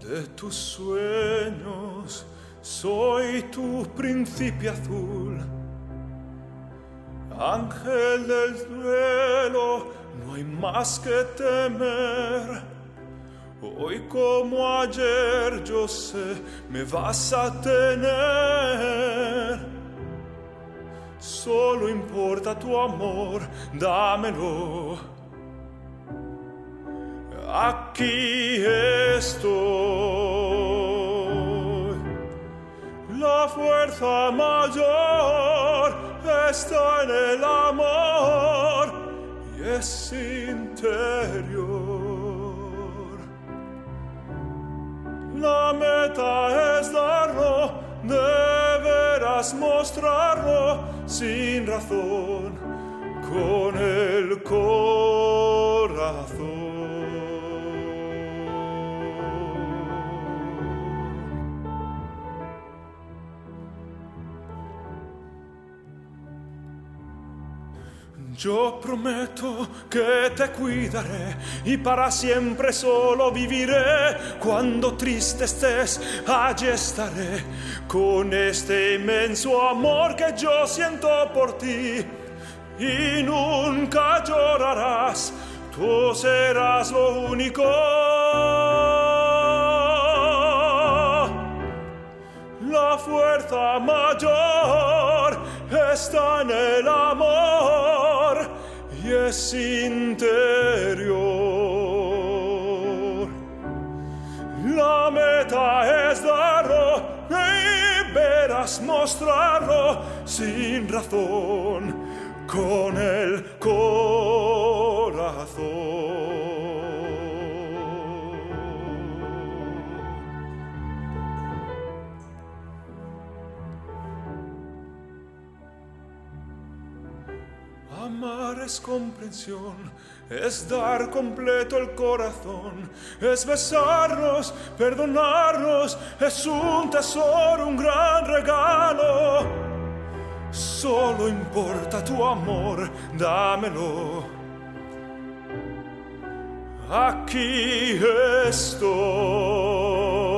De tus sueños, soy tu príncipe azul. Ángel del duelo, no hay más que temer. Hoy como ayer yo sé, me vas a tener. Solo importa tu amor, dámelo aquí estoy. La fuerza mayor está en el amor y es interior. La meta es darlo, deberás mostrarlo sin razón con el corazón. Yo prometo que te cuidaré y para siempre solo viviré. Cuando triste estés, allí estaré con este inmenso amor que yo siento por ti. Y nunca llorarás, tú serás lo único. La fuerza mayor está en el amor y es interior. La meta es darlo y verás mostrarlo sin razón con el corazón. Es comprensión, es dar completo el corazón, es besarnos, perdonarnos, es un tesoro, un gran regalo. Solo importa tu amor, dámelo. Aquí estoy.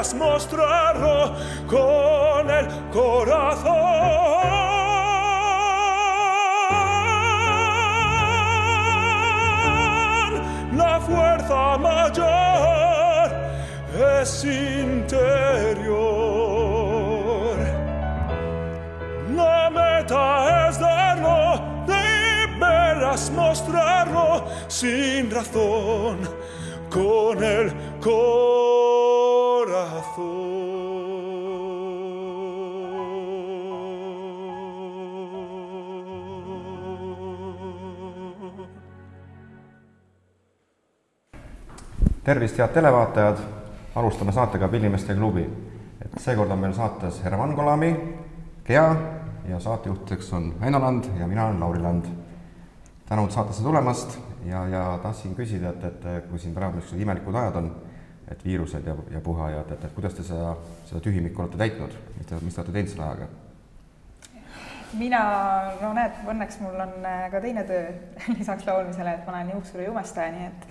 Verás mostrarlo con el corazón. La fuerza mayor es interior. es darlo, deberás mostrarlo sin razón con el corazón. Tervist, head televaatajad, alustame saatega Pillimeeste klubi. et seekord on meil saates Herman Kolami, Gea ja saatejuhtideks on Väino Land ja mina olen Lauri Land. tänud saatesse tulemast ja, ja tahtsin küsida, et, et kui siin praegu niisugused imelikud ajad on, et viirused ja, ja puhaajad, et, et kuidas te seda, seda tühimikku olete täitnud, mis te, mis te olete teinud selle ajaga? mina, no näed, õnneks mul on äh, ka teine töö lisaks laulmisele, et ma olen juuksuriumestaja, nii et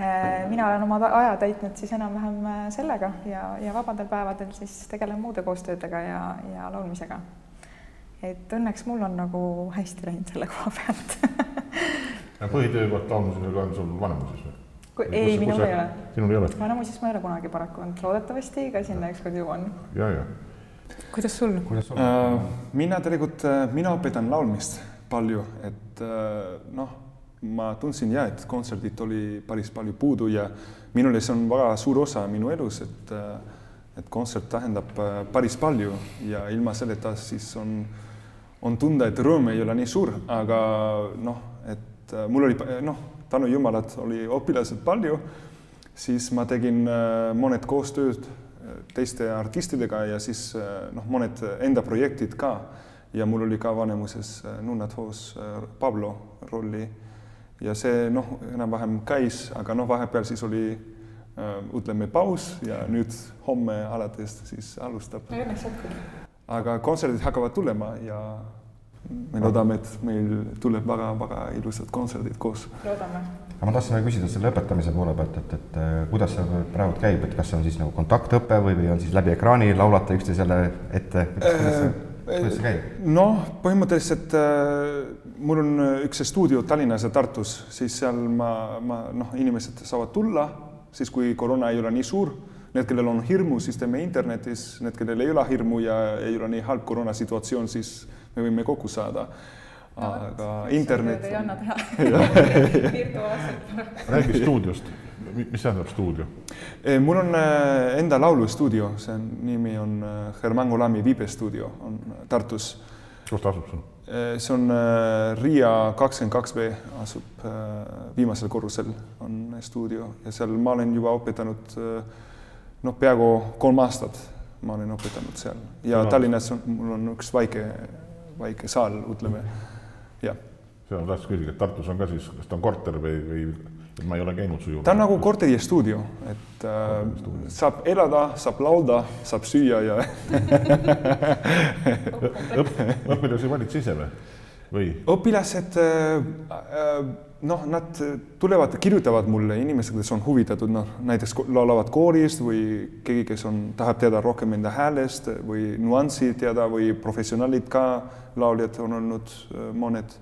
äh, mina olen oma aja täitnud siis enam-vähem äh, sellega ja, ja vabadel päevadel siis tegelen muude koostöödega ja, ja laulmisega et õnneks mul on nagu hästi läinud selle koha pealt põhitöö laulmisega on sul Vanemuises või? Ei, minul ei ole. sinul ei ole? Vanemuises ma ei ole kunagi paraku olnud, loodetavasti ka sinna ükskord jõuan. ja, ja. kuidas sul? Uh, mina tegelikult, äh, mina õpetan laulmist palju, et uh, noh, ma tundsin ja, et kontserdid oli päris palju puudu ja minule see on väga suur osa minu elus, et uh, et kontsert tähendab päris palju ja ilma selleta siis on on tunda, et rõõm ei ole nii suur, aga noh, et äh, mul oli noh, tänu jumalat oli õpilased palju, siis ma tegin äh, mõned koostööd äh, teiste artistidega ja siis noh, mõned enda projektid ka. ja mul oli ka Vanemuises Nunnad hoos äh, Pablo rolli ja see noh, enam-vähem käis, aga noh, vahepeal siis oli ütleme paus ja nüüd homme alates siis alustab. õnneks jätkub. aga kontserdid hakkavad tulema ja me loodame, et meil tuleb väga-väga ilusad kontserdid koos. loodame. aga ma tahtsin veel küsida selle õpetamise poole pealt, et, et äh, kuidas see praegu käib, et kas see on siis nagu kontaktõpe või, või on siis läbi ekraani laulate üksteisele ette, kuidas see, kuidas see käib? noh, põhimõtteliselt äh, mul on üks stuudio Tallinnas ja Tartus, siis seal ma, ma noh, inimesed saavad tulla siis, kui koroona ei ole nii suur. Need, kellel on hirmu, siis teeme internetis, need, kellel ei ole hirmu ja ei ole nii halb koroonasituatsioon, siis me võime kokku saada. aga no, internet. ei anna teha virtuaalselt. räägi stuudiost, mis tähendab stuudio? mul on äh, enda laulustuudio, see on, nimi on äh, Herman Golami viibestuudio, on Tartus. kus ta asub sul? see on Riia kakskümmend kaks B asub viimasel korrusel on stuudio ja seal ma olen juba õpetanud noh, peaaegu kolm aastat ma olen õpetanud seal ja no. Tallinnas on, mul on üks väike väike saal, ütleme, jah. seda ma tahtsin küsida, et Tartus on ka siis, kas ta on korter või, või et ma ei ole käinud su juures? ta on nagu korteri stuudio, et äh, saab elada, saab laulda, saab süüa ja Õp, õpilasi valid sa ise või? Või? õpilased äh, äh, noh, nad tulevad, kirjutavad mulle inimesed, kes on huvitatud, noh näiteks laulavad koorist või keegi, kes on, tahab teada rohkem enda häälest või nüanssi teada või professionaalid ka lauljad on olnud äh, mõned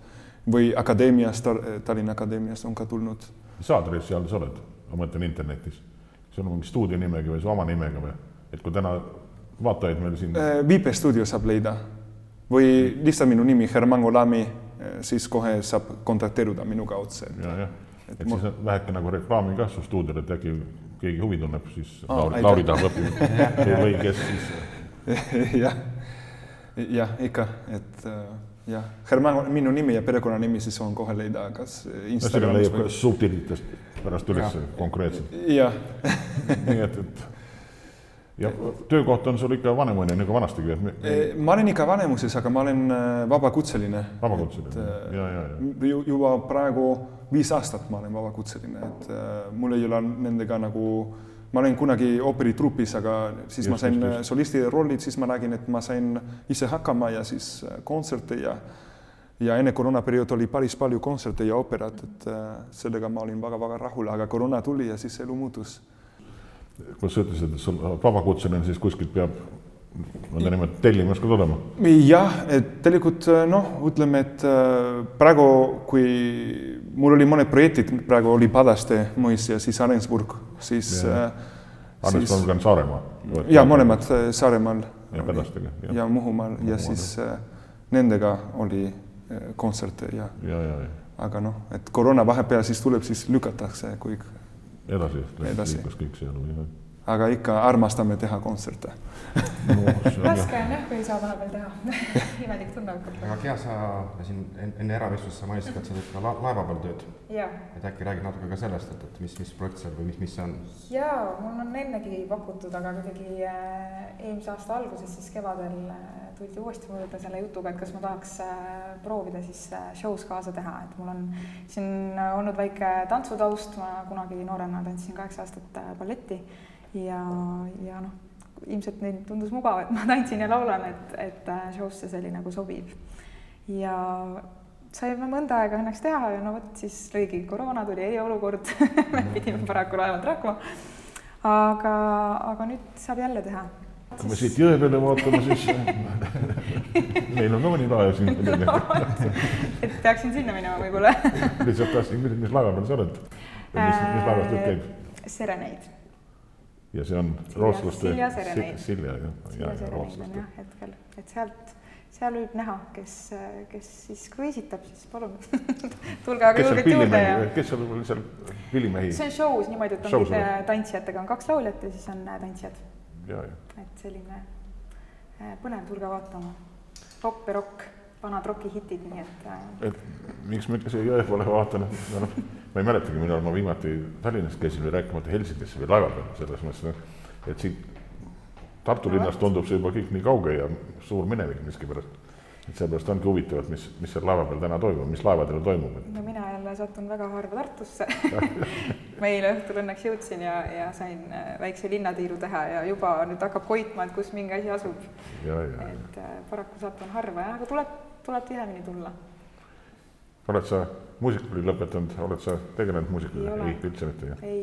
või akadeemiast, Tallinna Akadeemiast on ka tulnud. mis aadressi all sa oled, ma mõtlen internetis, sul on mingi stuudio nimega või su oma nimega või, et kui täna vaatajaid meil siin. Viipestuudio saab leida või lihtsalt minu nimi Herman Golami, äh, siis kohe saab kontakteeruda minuga otse. ja, jah, et, et ma... siis väheke nagu reklaami ka su stuudiole, et äkki keegi huvi tunneb, siis ah, Lauri, Lauri tahab õppida või kes siis. jah jah, ikka, et äh, jah, Herman, minu nimi ja perekonnanimi siis on kohe leida, kas Instagramis leiab või... subtiitritest pärast üles konkreetselt. jah nii et, et ja töökoht on sul ikka Vanemuine nagu vanastigi, me... ma olen ikka Vanemuises, aga ma olen äh, vabakutseline. vabakutseline, äh, ja, ja, ja. juba praegu viis aastat ma olen vabakutseline, et äh, mul ei ole nendega nagu äh, ma olin kunagi ooperitrupis, aga siis just, ma sain just, just. solisti rollid, siis ma nägin, et ma sain ise hakkama ja siis äh, kontserte ja ja enne koroonaperiood oli päris palju kontserte ja ooperat, et äh, sellega ma olin väga-väga rahul, aga koroona tuli ja siis elu muutus. Kuidas sa ütlesid, et sul vabakutseline siis kuskilt peab nõndanimetatud tellimus ka tulema? jah, et tegelikult äh, noh, ütleme, et praegu, kui mul oli mõned projektid, praegu oli Padaste mõis ja siis Arensburg, siis ja. Arensburg on Saaremaa? ja mõlemad äh, Saaremaal. ja Padastega. ja Muhumaal ja, siis äh, nendega oli äh, kontserte ja, ja, ja, ja. aga noh, et koroona vahepeal siis tuleb, siis lükatakse kõik. Edasi, edasi. kõik see elu, jah aga ikka armastame teha kontserte. No, raske on jah, kui ei saa vahepeal teha. Imelik tunne hakkab. aga Gea, sa siin enne eravestlust sa mainisid, et sa teed ka la laeva peal tööd. et äkki räägid natuke ka sellest, et, et mis, mis projekt seal või mis, mis see on? jaa, mul on ennegi pakutud, aga kuidagi äh, eelmise aasta alguses, siis kevadel äh, tuldi uuesti mu juurde selle jutuga, et kas ma tahaks äh, proovida siis äh, show's kaasa teha, et mul on siin olnud väike tantsutaust, ma kunagi noorena tantsisin kaheksa aastat äh, balletti ja, ja noh, ilmselt neil tundus mugav, et ma tantsin ja laulan, et, et äh, show'sse see oli nagu sobiv. ja saime mõnda aega õnneks teha ja no vot siis lõigi koroona, tuli eriolukord me pidime paraku laevalt lahkuma. aga, aga nüüd saab jälle teha. kui me siit jõe peale vaatame, siis meil on ka mõni laev siin no, et peaksin sinna minema võib-olla lihtsalt tahtsin küsida, mis laeva peal sa oled? mis, mis laevast jutt käib? Sereneid ja see on rootslaste Silja Sereneid. Silja, jah. Silja Sereneid on jah hetkel, et sealt, seal võib näha, kes, kes siis kui esitab, siis palun tulge aga julgelt juurde ja. kes seal seal pillimehi? see on show's niimoodi, et on tantsijatega on kaks lauljat ja siis on äh, tantsijad. et selline äh, põnev, tulge vaatama. ropp ja rokk, vanad rokihitid, nii et. Äh, et miks ma ikka siia jõe poole vaatan, et noh ma ei mäletagi, millal ma viimati Tallinnas käisin või rääkimata Helsingisse või laeva peal, selles mõttes, et siit Tartu linnast tundub see juba kõik nii kauge ja suur minevik miskipärast. et seepärast ongi huvitav, et mis, mis seal laeva peal täna toimub, mis laevadel toimub, et no mina jälle satun väga harva Tartusse ma eile õhtul õnneks jõudsin ja, ja sain äh, väikse linnatiiru teha ja juba nüüd hakkab hoidma, et kus mingi asi asub. ja, ja, et äh, paraku satun harva jah, aga tuleb, tuleb tihemini tulla. oled sa muusikakooli lõpetanud, oled sa tegelenud muusikaga? ei, üldse mitte, ei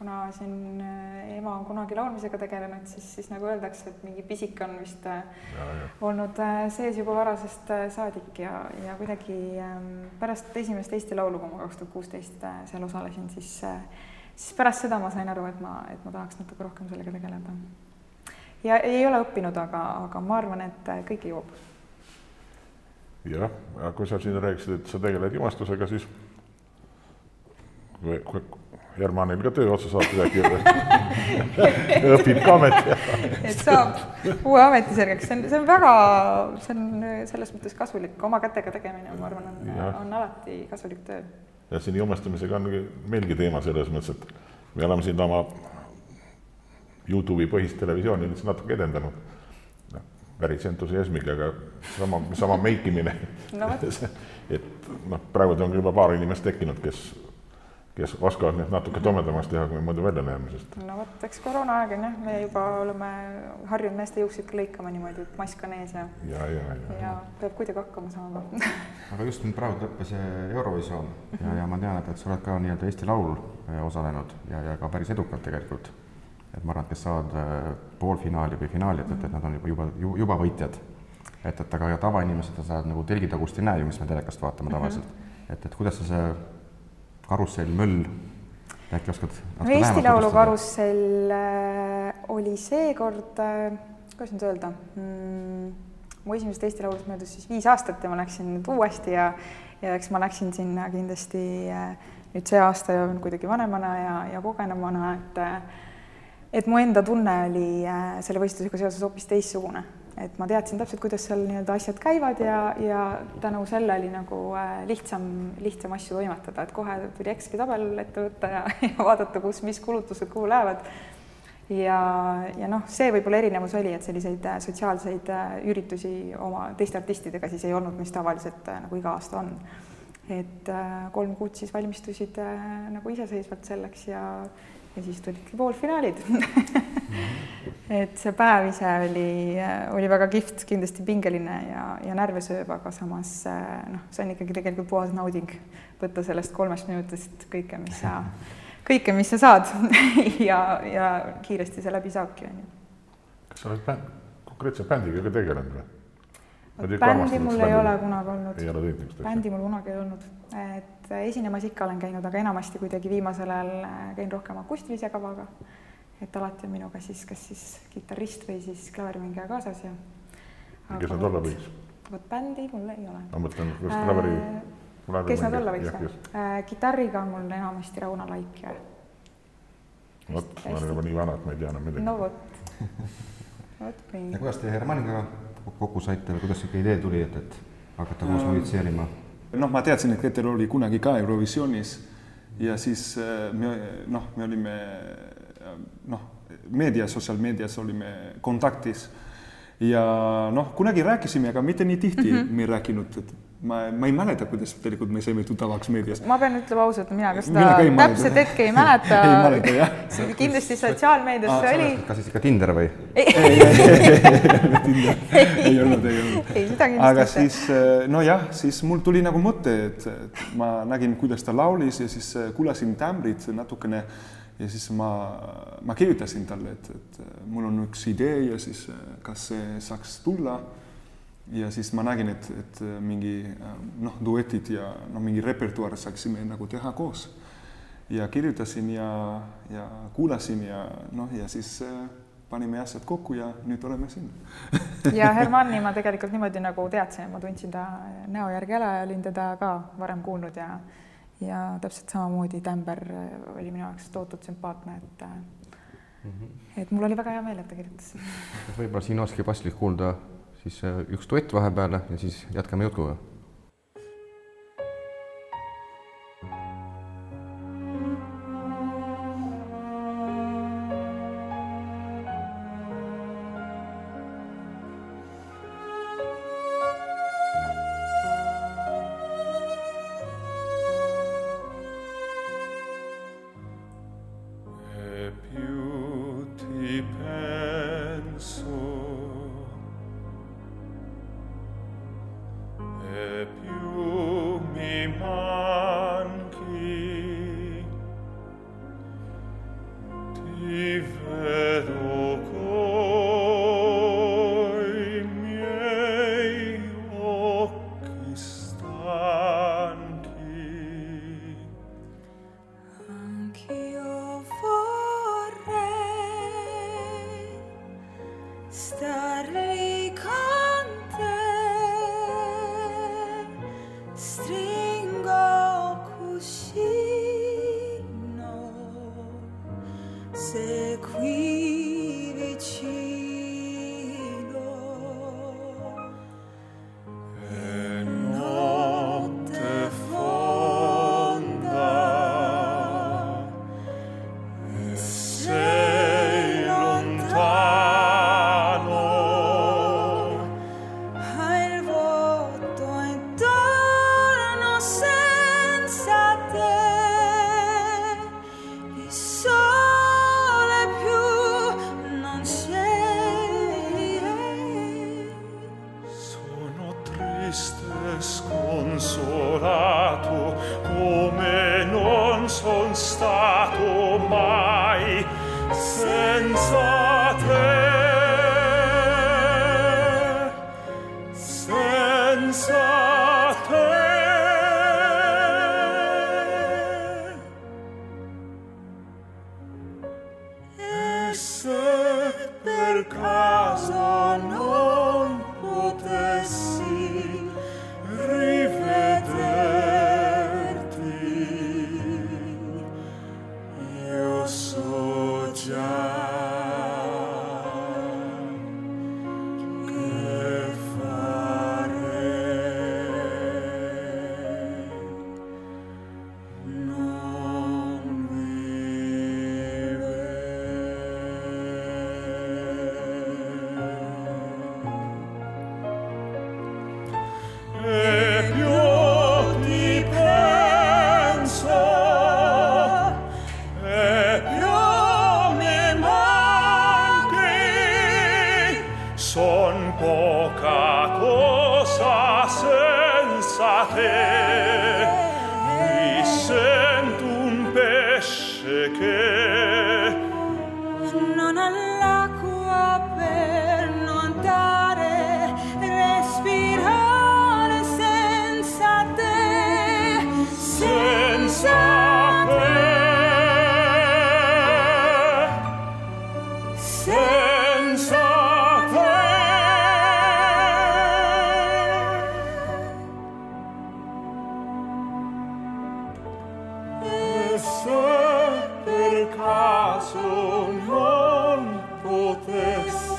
kuna siin äh, ema on kunagi laulmisega tegelenud, siis, siis nagu öeldakse, et mingi pisik on vist äh, ja, ja. olnud äh, sees juba varasest saadik ja, ja kuidagi ähm, pärast esimest Eesti Laulu, kui ma kaks tuhat kuusteist seal osalesin, siis, siis pärast seda ma sain aru, et ma, et ma tahaks natuke rohkem sellega tegeleda. ja ei ole õppinud, aga, aga ma arvan, et kõik jõuab. Jah, aga kui sa siin rääkisid, et sa tegeled jumastusega, siis kui, kui Hermanil ka töö otsa saab kuidagi õpib ka ameti et saab uue ameti selgeks, see on, see on väga, see on selles mõttes kasulik, oma kätega tegemine, ma arvan, on, on alati kasulik töö. ja siin jumestamisega on meilgi teema selles mõttes, et me oleme siin oma Youtube'i põhist televisiooni lihtsalt natuke edendanud. Päris entusiasmiga, aga sama, sama meikimine no,. et noh, praegu on juba paar inimest tekkinud, kes kes oskavad nüüd natuke tomedamaks teha, kui me muidu välja näeme, sest. no vot, eks koroonaaeg on jah, me juba oleme harjunud meeste juukseid ka lõikama niimoodi, et mask on ees ja. ja, ja, ja, ja peab kuidagi hakkama saama aga just nüüd praegu lõppes Eurovisioon ja, ja ma tean, et, et sa oled ka nii-öelda Eesti Laul eh, osalenud ja, ja ka päris edukalt tegelikult. Et ma arvan, et kes saavad eh, poolfinaali või finaali, et, et nad on juba, juba, juba võitjad. et, et aga tavainimesed sa nagu telgitagust ei näe ju, mis me telekast vaatame tavaliselt mm. -hmm. et, et kuidas sa see karussell, möll, äkki oskad no Eesti Laulu karussell äh, oli seekord äh,, kuidas nüüd öelda mm,, mu esimesest Eesti Laulust möödus siis viis aastat ja ma läksin nüüd uuesti ja ja eks ma läksin sinna kindlasti äh, nüüd see aasta kuidagi vanemana ja, ja kogenumana, et äh, et mu enda tunne oli äh, selle võistlusega seoses hoopis teistsugune et ma teadsin täpselt, kuidas seal nii-öelda asjad käivad ja, ja tänu selle oli nagu äh, lihtsam, lihtsam asju toimetada, et kohe tuli Exceli tabel ette võtta ja, ja vaadata, kus, mis kulutused kuhu lähevad. ja, ja noh, see võib-olla erinevus oli, et selliseid äh, sotsiaalseid üritusi oma teiste artistidega siis ei olnud, mis tavaliselt nagu iga aasta on. et kolm kuud siis valmistusid nagu iseseisvalt selleks ja ja siis tulidki poolfinaalid et see päev ise oli, oli väga kihvt, kindlasti pingeline ja, ja närve sööb, aga samas noh, see on ikkagi tegelikult puhas nauding võtta sellest kolmest minutist kõike, mis sa, kõike, mis sa saad ja, ja kiiresti see läbi saabki, on ju. kas sa oled bänd, konkreetse bändiga ka tegelenud või? Bändi mul ei ole kunagi olnud. ei ole teinud niisugust asja? bändi mul kunagi ei olnud, et esinemas ikka olen käinud, aga enamasti kuidagi viimasel ajal äh, käin rohkem akustilise kavaga. et alati on minuga siis kas siis kitarrist või siis klaverimängija kaasas ja. kes nad olla võiks? vot bändi mul ei ole. ma mõtlen, kas klaveri äh,. kes nad olla võiks või kitarriga on mul enamasti Rauno Laik ja. vot, ma olen juba nii vana, et ma ei tea enam midagi. no vot vot nii. ja kuidas te Hermaniga kokku saite või kuidas niisugune idee tuli, et, et hakata koos musitseerima? noh, ma teadsin, et Keter oli kunagi ka Eurovisioonis ja siis äh, me noh, me olime äh, noh, meedias, sotsiaalmeedias olime kontaktis ja noh, kunagi rääkisime, aga mitte nii tihti mm -hmm. me ei rääkinud, et ma, ma ei mäleta, kuidas tegelikult me saime tuttavaks meedias. ma pean ütlema ausalt, mina ka seda täpset hetke ei mäleta. ei mäleta, jah. kindlasti sotsiaalmeedias see oli. kas siis ikka Tinder või? ei, ei, ei, ei olnud, ei olnud. ei, seda kindlasti. aga siis eh, nojah, siis mul tuli nagu mõte, et ma nägin, kuidas ta laulis ja siis eh, kuulasin tämbrit natukene ja siis ma, ma kirjutasin talle, et, et mul on üks idee ja siis eh, kas see saaks tulla ja siis ma nägin, et, et mingi noh, duetid ja noh, mingi repertuaar saaksime nagu teha koos. ja kirjutasin ja, ja kuulasin ja noh, ja siis äh, panime asjad kokku ja nüüd oleme siin ja Hermanni ma tegelikult niimoodi nagu teadsin, ma tundsin ta näo järgi ära ja olin teda ka varem kuulnud ja ja täpselt samamoodi Tämber oli minu jaoks tohutult sümpaatne, et mm -hmm. et mul oli väga hea meel, et ta kirjutas. võib-olla siin olekski paslik kuulda siis äh, üks duett vahepeale ja siis jätkame jutuga canção. se per caso non potesse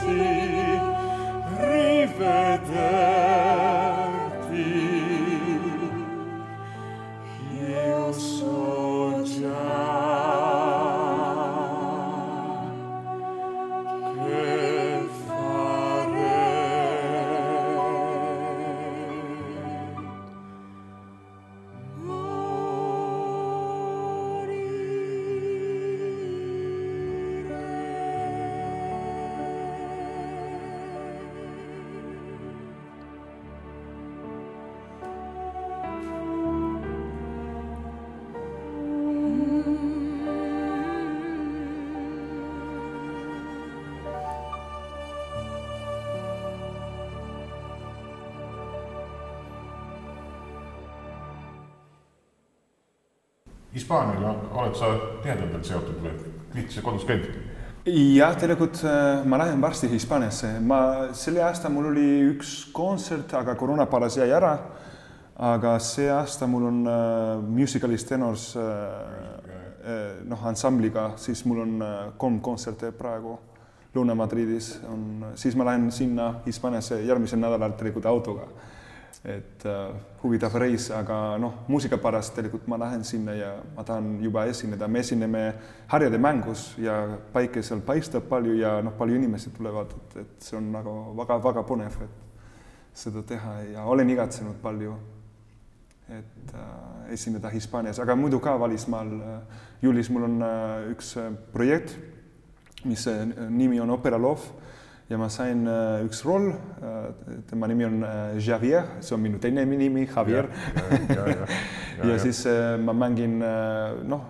Hispaaniaga oled sa tihedamalt seotud või? Tihti sa kodus käid? jah, tegelikult äh, ma lähen varsti Hispaaniasse, ma selle aasta mul oli üks kontsert, aga koroona paras jäi ära. aga see aasta mul on äh, Musicalis Tenors äh, äh, noh, ansambliga, siis mul on äh, kolm kontserti praegu Lõuna-Madridis. On, siis ma lähen sinna Hispaaniasse järgmisel nädalal tegelikult autoga et äh, huvitav reis, aga noh, muusika pärast tegelikult ma lähen sinna ja ma tahan juba esineda, me esineme Harjade mängus ja päike seal paistab palju ja noh, palju inimesi tulevad, et, et see on nagu väga-väga põnev, et seda teha ja olen igatsenud palju, et äh, esineda Hispaanias, aga muidu ka välismaal äh,. juulis mul on äh, üks äh, projekt, mis äh, nimi on Opera Love ja ma sain äh, üks roll, tema nimi on äh, Javier, see on minu teine nimi, Javier. ja, ja, ja, ja siis äh, ma mängin noh,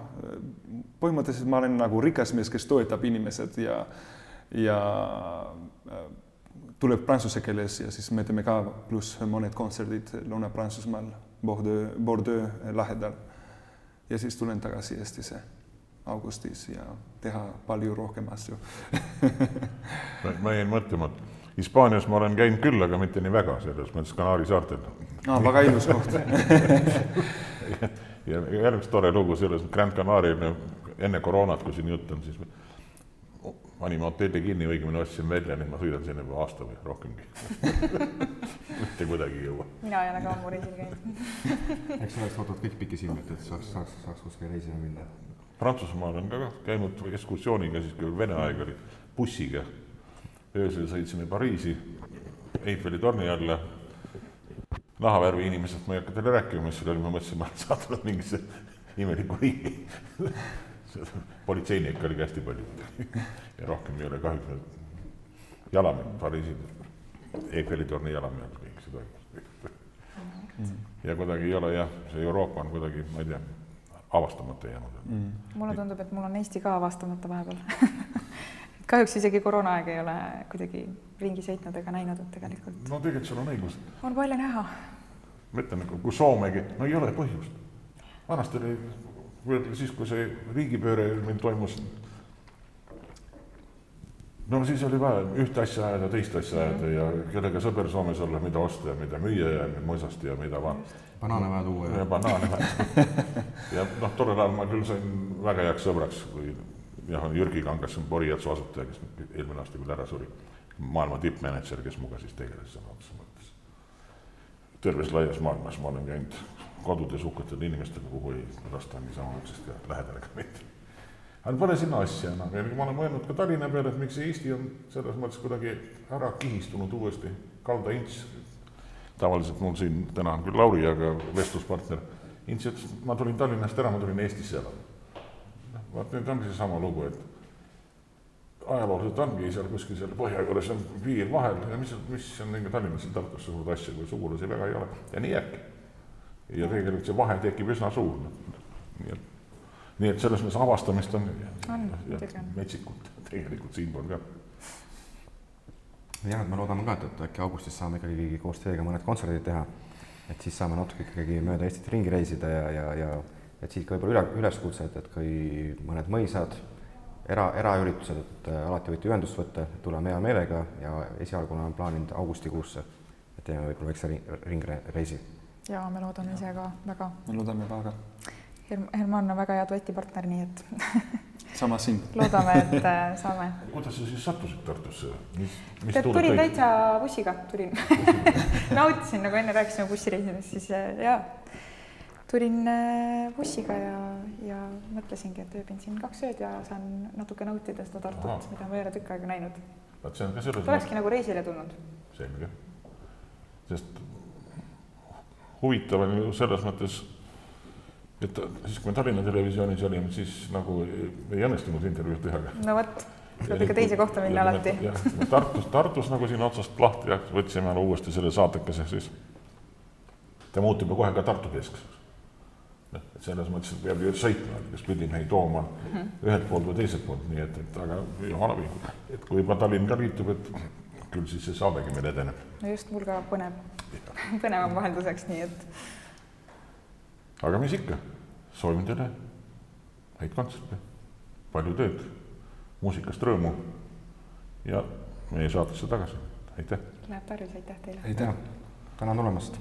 põhimõtteliselt ma olen nagu rikas mees, kes toetab inimesed ja, ja tuleb prantsuse keeles ja siis me teeme ka pluss mõned kontserdid Lõuna-Prantsusmaal, Bordeaux, Bordeaux lähedal. ja siis tulen tagasi Eestisse augustis ja teha palju rohkem asju. Ma jäin mõtlema, et Hispaanias ma olen käinud küll, aga mitte nii väga, selles mõttes Kanaari saartel. Ah,. väga ilus koht. Ja järgmine tore lugu selles Grand Canarial enne koroonat, kui siin jutt on, siis panime hotelli kinni, õigemini ostsin välja, nüüd ma sõidan sinna juba aasta või rohkemgi. Mitte kuidagi ei jõua. mina ei ole ka ammu reisil käinud. Eks sa oleks ootanud kõik pikisilmi, et saaks, saaks, saaks kuskile reisile minna Prantsusmaal olen ka käinud ekskursiooniga, siis kui Vene aeg oli, bussiga. öösel sõitsime Pariisi Eiffeli torni alla. nahavärvi inimesest ma ei hakka teile rääkima, mis seal oli, ma mõtlesin, ma olen sattunud mingisse imelikku riiki politseinikke oli ka hästi palju ja rohkem ei ole kahjuks jalamehed Pariisil, Eiffeli torni jalamehed, kõik see toimus. ja kuidagi ei ole jah, see Euroopa on kuidagi, ma ei tea avastamata jäänud mm.. mulle tundub, et mul on Eesti ka avastamata vahepeal kahjuks isegi koroonaaeg ei ole kuidagi ringi sõitnud ega näinud, et tegelikult. no tegelikult sul on õigus. on palju näha. ma ütlen, nagu kui Soomegi, no ei ole põhjust. vanasti oli, siis kui see riigipööre meil toimus. No siis oli vaja ühte asja ajada, teist asja ajada ja kellega sõber Soomes olla, mida osta ja mida müüa ja mõisast ja mida vaadata banaane vaja tuua ja. banaane vaja ja noh, tollel ajal ma küll sain väga heaks sõbraks, kui jah, on Jürgi Kangas, Borijatsu asutaja, kes eelmine aasta küll ära suri. maailma tippmänedžer, kes minuga siis tegeles sõna otseses mõttes. terves laias maailmas ma olen käinud kodudes hukatel inimestega, kuhu ei lasta niisama uksest ja lähedale ka mitte. Aga pole sinna asja enam ja ma olen mõelnud ka Tallinna peale, et miks Eesti on selles mõttes kuidagi ära kihistunud uuesti. Kalda ints tavaliselt mul siin täna on küll Lauri, aga vestluspartner, Ints ütles, et ma tulin Tallinnast ära, ma tulin Eestisse elama. noh, vaat nüüd ongi seesama lugu, et ajalooliselt ongi seal kuskil seal põhja juures on piir vahel. Ja mis, mis on nagu Tallinnas ja Tartus suurt asja, kui sugulasi väga ei ole. Ja nii jääbki. ja tegelikult see vahe tekib üsna suur, nii et, nii et selles mõttes avastamist on, on metsikult tegelikult siinpool ka jah, et me loodame ka, et, et äkki augustis saame ikkagi koos teiega mõned kontserdid teha. et siis saame natuke ikkagi mööda Eestit ringi reisida ja, ja, ja et siit ka võib-olla üle, üleskutse, et, et kui mõned mõisad, era, eraüritused, et äh, alati võite ühendust võtta, tuleme hea meelega ja esialgu olen plaaninud augustikuusse, et teeme võib-olla väikse ring, ringreisi. ja me loodame ise ka väga. me loodame väga. Herman on väga hea duetipartner, nii et sama sind. loodame, et äh, saame. kuidas sa siis sattusid Tartusse? tead, tulin täitsa bussiga, tulin nautisin, nagu enne rääkisime bussireisidest, siis äh, jaa, tulin äh, bussiga ja, ja mõtlesingi, et ööbin siin kaks ööd ja saan natuke nautida seda Tartut, mida ma ei ole tükk aega näinud. vaat see on ka selles olekski nagu reisile tulnud. selge. sest huvitav on ju selles mõttes et siis, kui me Tallinna Televisioonis olime, siis nagu ei õnnestunud intervjuud teha. no vot, tuleb ikka teise kohta minna alati. jah, Tartus, Tartus nagu siin otsast lahti ja võtsime uuesti selle saatekese, siis ta muutub ju kohe ka Tartu keskseks. noh, et selles mõttes, peab ju sõitma, kas pidi meid tooma mm -hmm. ühelt poolt või teiselt poolt, nii et, et aga jumala vihu. et kui juba Tallinn ka liitub, et küll siis see saadegi meil edeneb. no just, mul ka põnev, põnevam vahelduseks, nii et aga mis ikka, soovin teile häid kontserte, palju tööd, muusikast rõõmu ja meie saatesse tagasi, aitäh. Läheb tarvis, aitäh teile. aitäh, tänan tulemast.